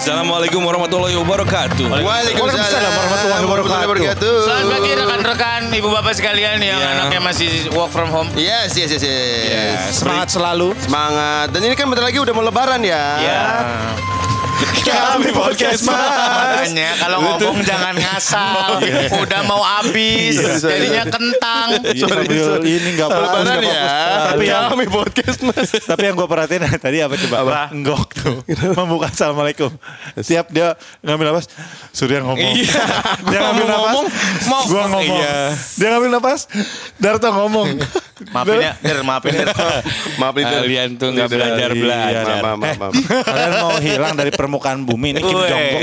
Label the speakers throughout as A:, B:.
A: Assalamualaikum warahmatullahi wabarakatuh.
B: Waalaikumsalam warahmatullahi wabarakatuh.
C: Selamat pagi rekan-rekan, ibu bapak sekalian yang
A: Ya.
C: anaknya masih work from home.
B: Yes, yes, yes, yes.
A: Ya,
D: Semangat selalu.
B: Semangat. Dan ini kan bentar lagi udah mau lebaran ya.
C: Ya.
B: Kami podcast mas.
C: Makanya kalau ngomong jangan ngasal. Udah mau habis, jadinya kentang.
D: Iya, sambil ini nggak nggak
B: ya.
D: Tapi yang
B: Kami podcast mas.
D: tapi yang gue perhatiin tadi apa coba?
C: Apa?
D: Enggok tuh. Membuka assalamualaikum. Setiap dia ngambil napas, Surya ngomong.
A: Iya.
D: Dia ngambil
A: ngomong, mau-
D: gua ngomong.
A: Iya.
D: Dia ngambil napas, Darto ngomong.
C: Maafin ya, Der, maafin Der.
B: Maaf itu.
A: Kalian tuh nggak belajar belajar.
B: Maaf, maaf, maaf, maaf.
D: Kalian mau hilang dari permukaan bumi ini Kim
C: Weh.
D: Jong-gok.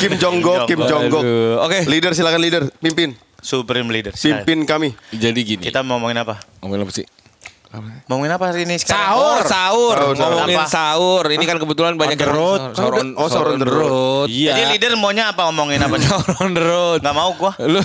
D: Kim
B: Oh,
D: Jong-gok.
B: Kim Jong-gok.
A: Aduh, Oke,
B: Leader silakan leader, pimpin.
C: Supreme leader.
B: Pimpin kami.
A: jadi gini.
C: Kita mau ngomongin apa?
A: ngomongin apa sih?
C: Ngomongin apa hari ini sekarang?
A: Sahur, sahur,
B: Sahur, sahur.
A: ngomongin
C: Apa?
A: sahur. Ini kan kebetulan banyak
D: the
A: yang
D: road.
A: Sahur on,
B: Oh, sahur on the road.
A: Iya.
C: Jadi leader maunya apa ngomongin apa?
A: sahur on the road.
C: Gak mau gua.
A: Lu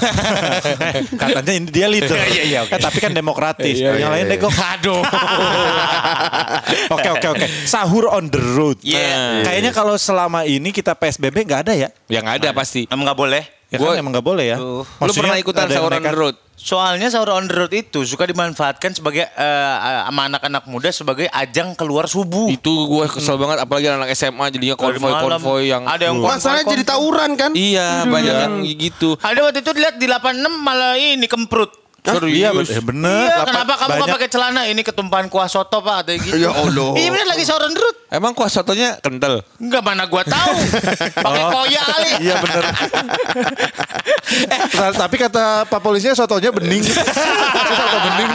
D: Katanya ini dia leader.
C: Iya, iya, oke.
D: Eh, tapi kan demokratis.
A: Iya,
D: yang
B: iya,
D: lain
B: iya.
D: deh kok. Aduh. Oke oke oke. Sahur on the road.
C: Iya.
D: Kayaknya kalau selama ini kita PSBB nggak ada ya?
A: yang ada pasti.
C: Emang gak boleh?
D: Ya
A: Gua-
D: kan emang nggak boleh ya.
A: Lu pernah ikutan sahur on the road?
C: Soalnya sahur on the road itu suka dimanfaatkan sebagai eh, sama anak-anak muda sebagai ajang keluar subuh.
A: Itu gue kesel banget apalagi anak SMA jadinya konvoy-konvoy yang
C: ada yang konvoy-
B: Masalahnya jadi tawuran kan?
A: Iya, banyak yang gitu.
C: Ada waktu itu lihat di 86 malah ini kemprut.
D: Iya be- eh, bener.
C: Iya, kenapa kamu nggak
D: banyak-
C: pakai celana? Ini ketumpahan kuah soto pak, atau gitu.
B: Ya Allah.
C: Iya bener lagi sahur on the road.
A: Emang kuah sotonya kental?
C: Enggak mana gua tahu. Pakai koya kali.
D: Iya bener. eh, tapi kata Pak Polisinya sotonya bening. Soto bening.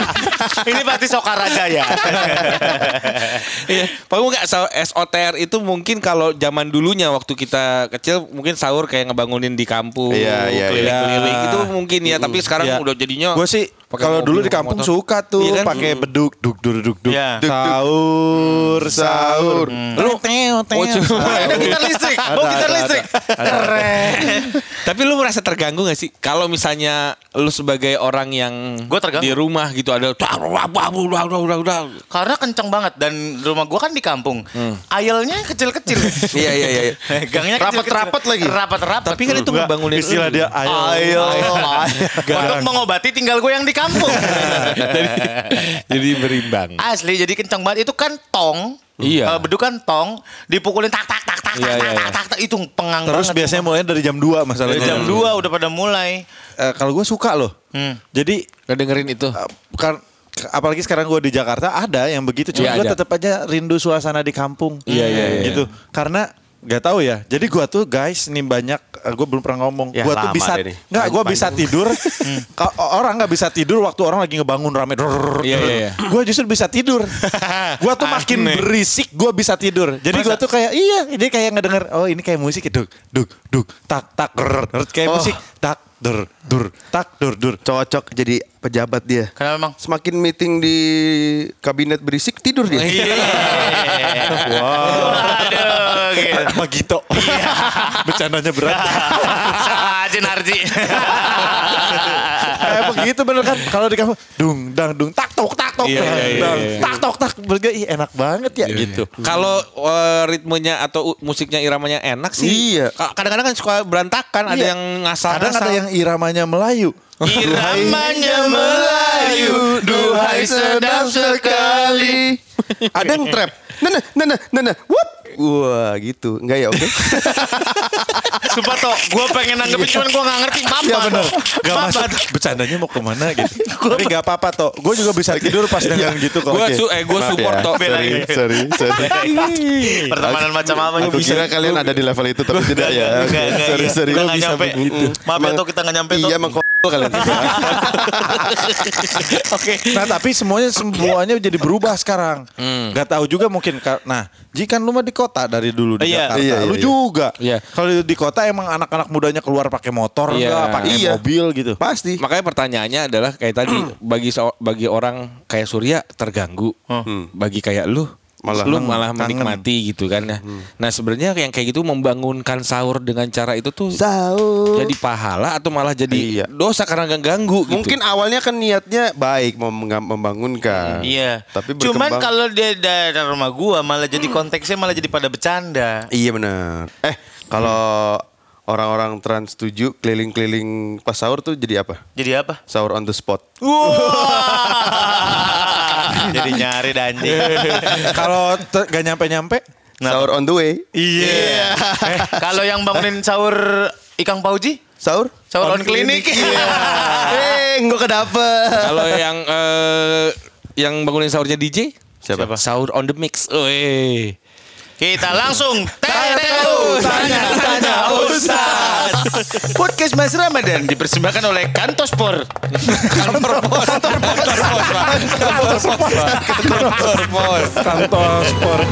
C: Ini pasti Sokaraja ya.
A: Iya, Pak nggak sahur- SOTR itu mungkin kalau zaman dulunya waktu kita kecil mungkin sahur kayak ngebangunin di kampung,
B: Iya, iya,
A: keliling-keliling
D: iya.
A: itu mungkin ya. Tapi sekarang
D: Iya.
A: udah jadinya
D: Gue sih kalau dulu di kampung
A: motor.
D: suka tuh
A: Iya kan?
D: pakai beduk duk duk duk duk.
C: Iya.
D: Sahur sahur.
A: Lu teo teo.
C: Ada gitar listrik. Mau
D: Ada,
C: gitar listrik. Keren.
A: Tapi lu merasa terganggu gak sih kalau misalnya lu sebagai orang yang
C: Gua terganggu.
A: di rumah gitu ada
C: Karena kenceng banget dan rumah gua kan di kampung. Ayelnya kecil-kecil.
A: Iya iya iya.
C: Gangnya kecil-kecil.
B: Rapat-rapat lagi.
C: Rapat-rapat.
A: Tapi kan itu ngebangunin
D: Istilah dia ayo.
C: Ayo. Untuk mengobati tinggal gue yang di kampung.
A: jadi, jadi berimbang.
C: Asli jadi kencang banget itu kan tong.
A: Iya.
C: Eh, beduk kan tong dipukulin tak tak tak tak tak
A: Iya,
C: tak
A: iya,
C: tak
A: iya.
C: tak tak itu pengang
D: Terus
C: banget.
D: biasanya mulai dari jam 2 masalahnya.
C: Dari jam 2 udah pada mulai.
D: Eh, kalau gue suka loh.
C: Hmm.
D: Jadi
A: Gak dengerin itu.
D: eh, bukan apalagi sekarang gue di Jakarta ada yang begitu cuma
A: Iya,
D: gue tetap aja rindu suasana di kampung
A: Iya, iya, iya.
D: gitu karena nggak tahu ya. Jadi gue tuh guys nih banyak gue belum pernah ngomong.
B: Ya,
D: gue tuh bisa nggak gue bisa tidur. Ka- orang nggak bisa tidur waktu orang lagi ngebangun rame
A: Iya, iya, iya.
D: gue justru bisa tidur. Gue tuh makin berisik gue bisa tidur. Jadi gue tuh kayak iya ini kayak ngedenger oh ini kayak musik duk duk duk tak tak kayak
B: Oh.
D: musik tak dur dur tak dur dur
B: Cocok jadi pejabat dia.
C: Kenapa emang?
B: Semakin meeting di kabinet berisik tidur dia.
C: Aduh, gitu.
D: sama Gito bercandanya berat
C: Jin Arji.
D: Kayak begitu bener kan kalau di kampung dung dang dung tak tok tak tok
A: Iya, iya, iya,
D: dang,
A: iya.
D: tak tok tak Berga, ih enak banget ya gitu
A: Kalau eh, ritmenya atau musiknya iramanya enak sih.
B: Iya.
A: Ka- Kadang-kadang kan suka berantakan, ada
D: Iya.
A: yang ngasal
D: kadang ada yang iramanya Melayu
C: Iramanya Melayu, duhai sedap sekali.
B: Ada yang trap. Nana, nana, nana. Whoop. Wah gitu. Enggak ya oke.
C: Sumpah toh, gue pengen nanggepin cuman gue gak ngerti apa.
D: Iya bener Gak masuk Bercandanya mau ke mana gitu Tapi gak apa-apa toh Gue juga bisa tidur pas dengan gitu kok
A: Gue su eh gue support
B: ya.
A: toh.
B: Sorry, sorry, sorry.
C: Pertemanan macam apa
B: Aku kira kalian ada di level itu tapi tidak ya.
C: Enggak, enggak,
B: Sorry,
C: iya.
B: sorry.
C: Nggak
B: bisa
C: nyampe.
B: begitu?
C: Maaf ya, Toh, kita nggak nyampe, Toh.
B: Iya kalian juga.
A: Oke.
D: Nah tapi semuanya semuanya jadi berubah sekarang Gak tahu juga mungkin Nah jika lu mah di kota dari dulu di
C: Iya.
D: Jakarta
B: Iya, iya,
D: Lu
B: iya.
D: juga
A: Iya.
D: Kalau di kota emang anak-anak mudanya keluar pakai motor
A: Iya.
D: enggak Pakai
B: Iya.
D: mobil gitu
B: Pasti.
A: Makanya pertanyaannya adalah kayak tadi bagi so- bagi orang kayak Surya terganggu, bagi kayak lu
B: Malah.
A: lu malah
D: kangen.
A: menikmati gitu kan ya. Nah sebenarnya yang kayak gitu membangunkan sahur dengan cara itu tuh
B: Sahur.
A: jadi pahala atau malah jadi
B: Iya.
A: dosa karena gak ganggu gitu.
B: Mungkin awalnya kan niatnya baik mau membangunkan.
C: Iya.
B: Tapi
C: Cuman
B: berkembang-
C: kalau dia dari rumah gua malah jadi konteksnya malah jadi pada bercanda.
B: Iya benar. Eh kalau orang-orang trans setuju keliling-keliling pas sahur tuh jadi apa?
C: Jadi apa?
B: Sahur on the spot.
C: Wah. jadi nyari dan anjing.
D: Kalau gak nyampe-nyampe?
B: Sahur on the way.
C: Iya. Eh, kalau yang bangunin sahur Ikang Pauji?
B: Sahur?
C: Sahur on, klinik.
B: Eh, enggak kedapet.
A: Kalau yang eh, yang bangunin sahurnya DJ
B: Siapa?
A: Sahur on the mix. Oi.
C: Kita langsung TTU tanya tanya Ustaz. Podcast Mas Ramadan dipersembahkan oleh Kantospor.
A: Kantor pos. Kantor pos. Kantor. Pak. Kantor. Pak.
D: Sport.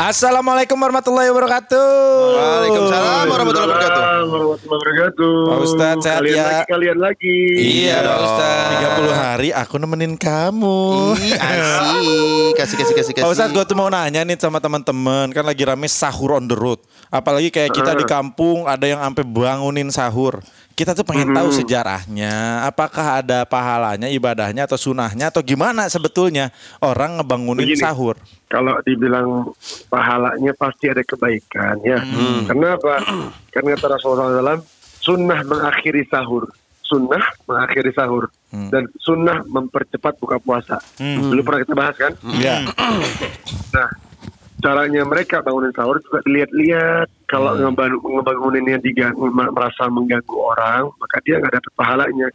D: Assalamualaikum warahmatullahi wabarakatuh.
B: Waalaikumsalam warahmatullahi wabarakatuh.
E: Waalaikumsalam warahmatullahi wabarakatuh.
D: Pak Ustadz, sehat
E: kalian
D: ya?
E: lagi, kalian lagi.
A: Iya dong. Ustaz.
D: 30 hari aku nemenin kamu.
B: Ih, asik. Kasih kasih kasih kasih.
D: Pak Ustadz, gue tuh mau nanya nih sama teman-teman. Kan lagi rame sahur on the road. Apalagi kayak kita di kampung ada yang sampai bangunin sahur. Kita tuh pengen tahu sejarahnya. Apakah ada pahalanya, ibadahnya, atau sunahnya, atau gimana sebetulnya orang ngebangunin
E: Begini.
D: sahur.
E: Kalau dibilang pahalanya pasti ada kebaikan ya. Kenapa? Karena kata Rasulullah SAW, sunnah mengakhiri sahur. Sunnah mengakhiri sahur. Dan sunnah mempercepat buka puasa. Dulu pernah kita bahas kan?
D: Iya.
E: Nah, caranya mereka bangunin sahur juga dilihat-lihat. Kalau ngebangun, ngebanguninnya diganggu, merasa mengganggu orang, maka dia nggak dapat pahalanya.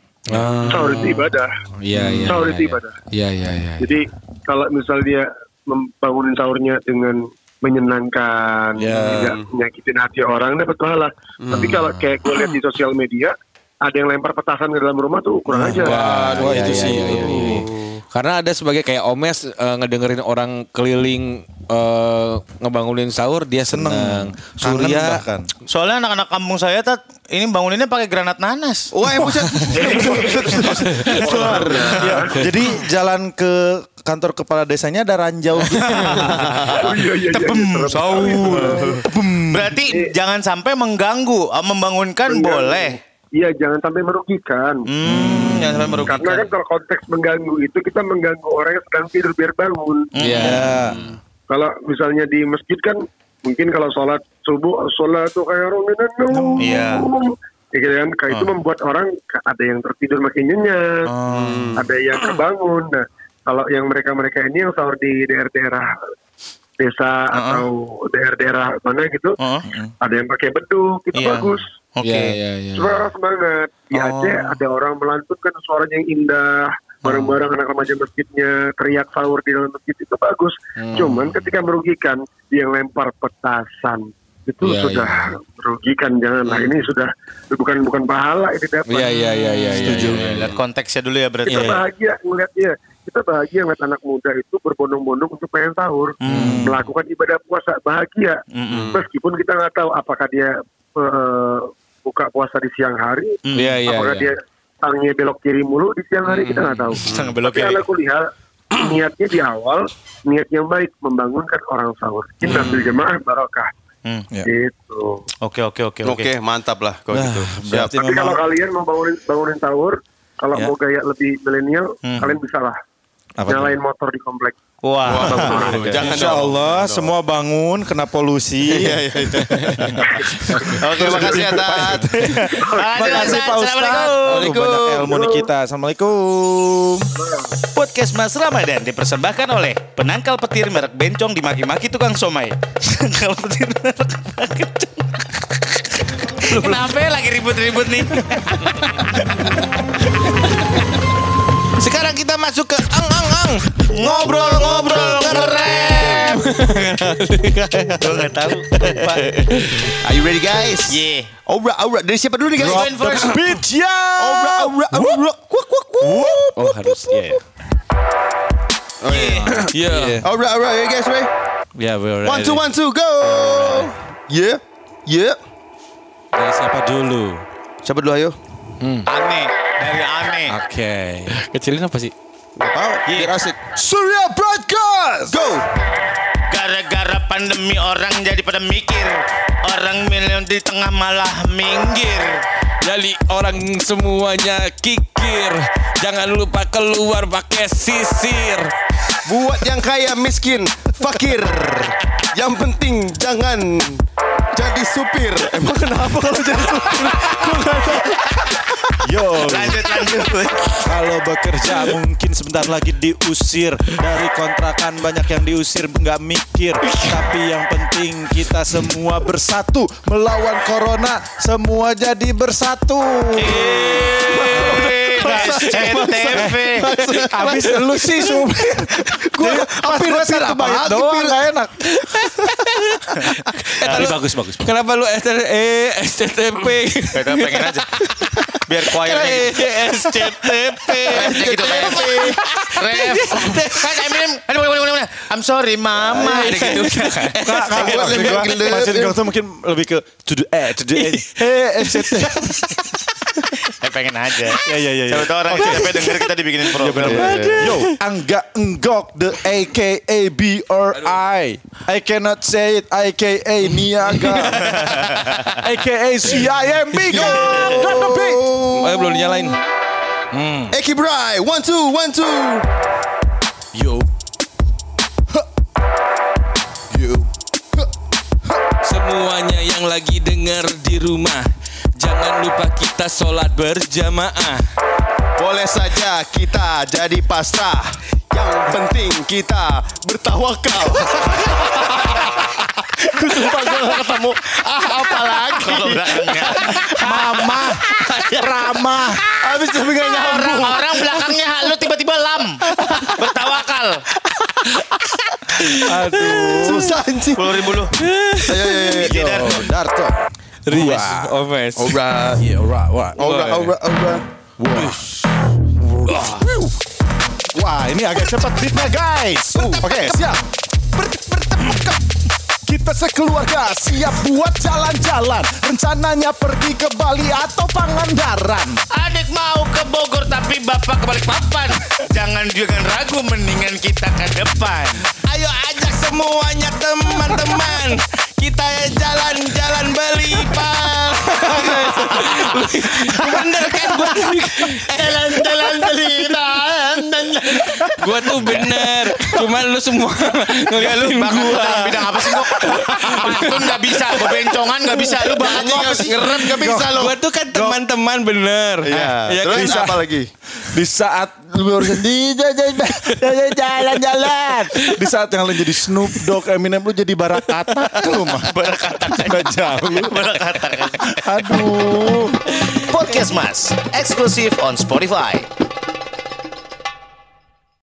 E: Sahur itu ibadah.
A: Iya, iya.
E: Sahur
A: iya,
E: itu
A: iya.
E: ibadah.
A: Iya, iya, iya.
E: Jadi kalau misal dia membangun sahurnya dengan menyenangkan,
D: Ya.
E: tidak menyakitin hati orang, dapat pahala. Tapi kalau kayak gue lihat di sosial media, ada yang lempar petasan ke dalam rumah tuh kurang aja.
A: Wah,
D: Wah,
A: iya,
D: itu
A: iya,
D: sih.
A: iya, iya, iya. Karena ada sebagai kayak Omes eh, ngedengerin orang keliling eh, ngebangunin sahur dia seneng.
D: Kangen
A: Surya
D: bahkan.
C: Soalnya anak-anak kampung saya tat ini banguninnya pakai granat nanas.
B: Wah, pusat.
D: Ya, jadi jalan ke kantor kepala desanya ada ranjau gitu.
E: Oh iya iya iya. iya, serem.
C: Berarti jangan sampai mengganggu, membangunkan boleh.
E: Iya jangan sampai merugikan.
C: Hmm, jangan sampai merugikan.
E: Karena kan kalau konteks mengganggu itu kita mengganggu orang yang sedang tidur biar bangun.
A: Iya.
D: Ya.
E: Kalau misalnya di masjid kan mungkin kalau sholat subuh sholat tuh kayak rominan
C: Iya.
E: Ya gitu kan, kayak itu membuat orang ada yang tertidur makin nyenyak, ada yang kebangun. Nah, kalau yang mereka-mereka ini yang sahur di daerah-daerah desa atau daerah-daerah mana gitu,
C: Heeh.
E: ada yang pakai beduk, itu
C: Iya.
E: bagus.
C: Oke.
A: Iya, iya, iya.
E: Suara semangat. Di Aceh ada orang melantunkan suaranya yang indah, bareng-bareng anak remaja masjidnya teriak sahur di dalam masjid itu bagus. Cuman ketika merugikan, dia yang lempar petasan itu
A: Iya,
E: sudah merugikan janganlah ini sudah bukan bukan pahala ini dapat.
A: Iya, iya, iya, iya.
C: Setuju.
A: iya, iya.
C: Lihat konteksnya dulu ya berarti.
E: Kita bahagia ngeliatnya. Kita bahagia ngeliat anak muda itu berbondong-bondong untuk pengen sahur, melakukan ibadah puasa bahagia. Meskipun kita nggak tahu apakah dia eh, buka puasa di siang hari,
A: Iya, iya,
E: apakah
A: iya.
E: dia tangnya belok kiri mulu di siang hari kita nggak tahu.
C: Tang belok
E: Tapi
C: kiri.
E: ala kuliah niatnya di awal niat yang baik membangunkan orang sahur. Kita bil jemaah barokah.
C: Hmm.
D: Ya.
E: Gitu.
C: Oke oke oke oke.
B: Oke, mantap lah kalau
D: Nah,
B: gitu. Siap.
E: Tapi kalau
D: memang
E: kalian mau bangunin bangunin sahur, kalau
D: Ya.
E: mau gaya lebih milenial, kalian bisa lah
D: Apa
E: nyalain motor di komplek.
C: Wah.
B: Jangan
D: Insya
B: dong.
D: Allah semua bangun kena polusi.
B: Iya, iya, iya.
C: Oke, makasih ya Tat.
D: Makasih Pak Ustadz.
C: Assalamualaikum.
D: Banyak ilmu nih kita. Assalamualaikum.
C: Podcast Mas Ramadan dipersembahkan oleh penangkal petir merek bencong dimaki-maki tukang somai. Penangkal petir merek bencong. Kenapa ya lagi ribut-ribut nih?
A: Sekarang kita masuk ke ang ang ang ngobrol-ngobrol ngerem.
C: Gue gak tahu. Lupa.
B: Are you ready guys?
C: Yeah.
B: Aura, aura. Dari siapa dulu nih guys?
C: Going first.
D: Beach ya.
B: Aura, aura, aura. Kuak, kuak, kuak.
A: Oh harus ya.
B: Oh, iya.
A: Iya.
B: Aura, aura. You guys ready?
A: Ya, we're
B: One, two, one, two, go. Yeah, yeah.
A: Dari siapa dulu?
B: Siapa dulu ayo?
C: Aneh. Dari aneh.
A: Oke. Kecilin apa sih?
B: Gak apa biar asik.
D: Surya Broadcast.
B: Go.
C: Gara-gara pandemi orang jadi pada mikir Orang milion di tengah malah minggir
A: Jadi orang semuanya kikir Jangan lupa keluar pakai sisir
B: Buat yang kaya miskin, fakir. Yang penting jangan jadi supir. Emang kenapa kalau jadi supir?
D: Yo, kalau bekerja mungkin sebentar lagi diusir dari kontrakan banyak yang diusir nggak mikir. Tapi yang penting kita semua bersatu melawan corona. Semua jadi bersatu.
C: SCTV
D: Habis lu sih supir. Gue hampir hampir kebayang doang gak enak. Tapi bagus bagus.
A: Kenapa lu eh, SCTP?
C: Kita pengen aja. Biar choirnya
A: Eh, SCTP.
C: Refnya gitu ref. Ref. Kan Eminem Aduh boleh boleh I'm sorry mama. Gitu kan
D: maksud gua tuh mungkin lebih ke to the eh, to the eh, hey, SCT.
C: Eh pengen aja
D: Ya, ya, ya, ya.
C: Siapa tau orang SCTV denger kita dibikinin program
D: Yo, Angga Enggok the AKA B or I. I cannot say it AKA Niaga. AKA CIMB. Go, drop the beat.
A: Eh, belum dinyalain.
B: Eki Bray, one two, one two.
D: Yo. Yo.
A: Semuanya yang lagi denger di rumah lupa kita sholat berjamaah
B: Boleh saja kita jadi pasrah. Yang penting kita bertawakal.
D: Sumpah gue gak ketemu. Ah, apa lagi?
C: Kalau belakangnya
D: Mama, Rama. Habis tapi gak nyambung.
C: Orang-orang belakangnya lu tiba-tiba lam Bertawakal
D: Aduh.
B: Susah anjing.
C: Puluh ribu lu
B: Ayo, ayo, ayo.
D: Darto.
A: Ries, Omes.
B: Alright.
D: Iya, right, right.
B: Alright, alright, alright.
D: Wah, ini agak cepat beatnya guys. Uh, Oke, siap. Kita sekeluarga siap buat jalan-jalan. Rencananya pergi ke Bali atau Pangandaran.
C: Adik mau ke Bogor tapi bapak ke Balikpapan Jangan jangan ragu mendingan kita ke depan
A: Ayo ajak semuanya teman-teman Kita jalan-jalan beli pak Bener kan gua?
C: Jalan-jalan beli
A: Gua tuh bener Cuman lu semua ngeliatin
C: lu
A: gua
C: bidang apa sih kok? Pantun gak bisa, bebencongan gak bisa Lu lu apa sih?
B: Ngerem gak bisa lo.
A: Gua tuh kan teman-teman bener
B: Iya.
A: Ya
B: Terus
A: kan?
B: apa lagi?
D: Di saat lu di jalan-jalan. Di saat yang lain jadi Snoop Dogg, Eminem lu jadi Barakata. Lu mah Barakata gak jauh lu. Aduh.
C: Podcast Mas, eksklusif on Spotify.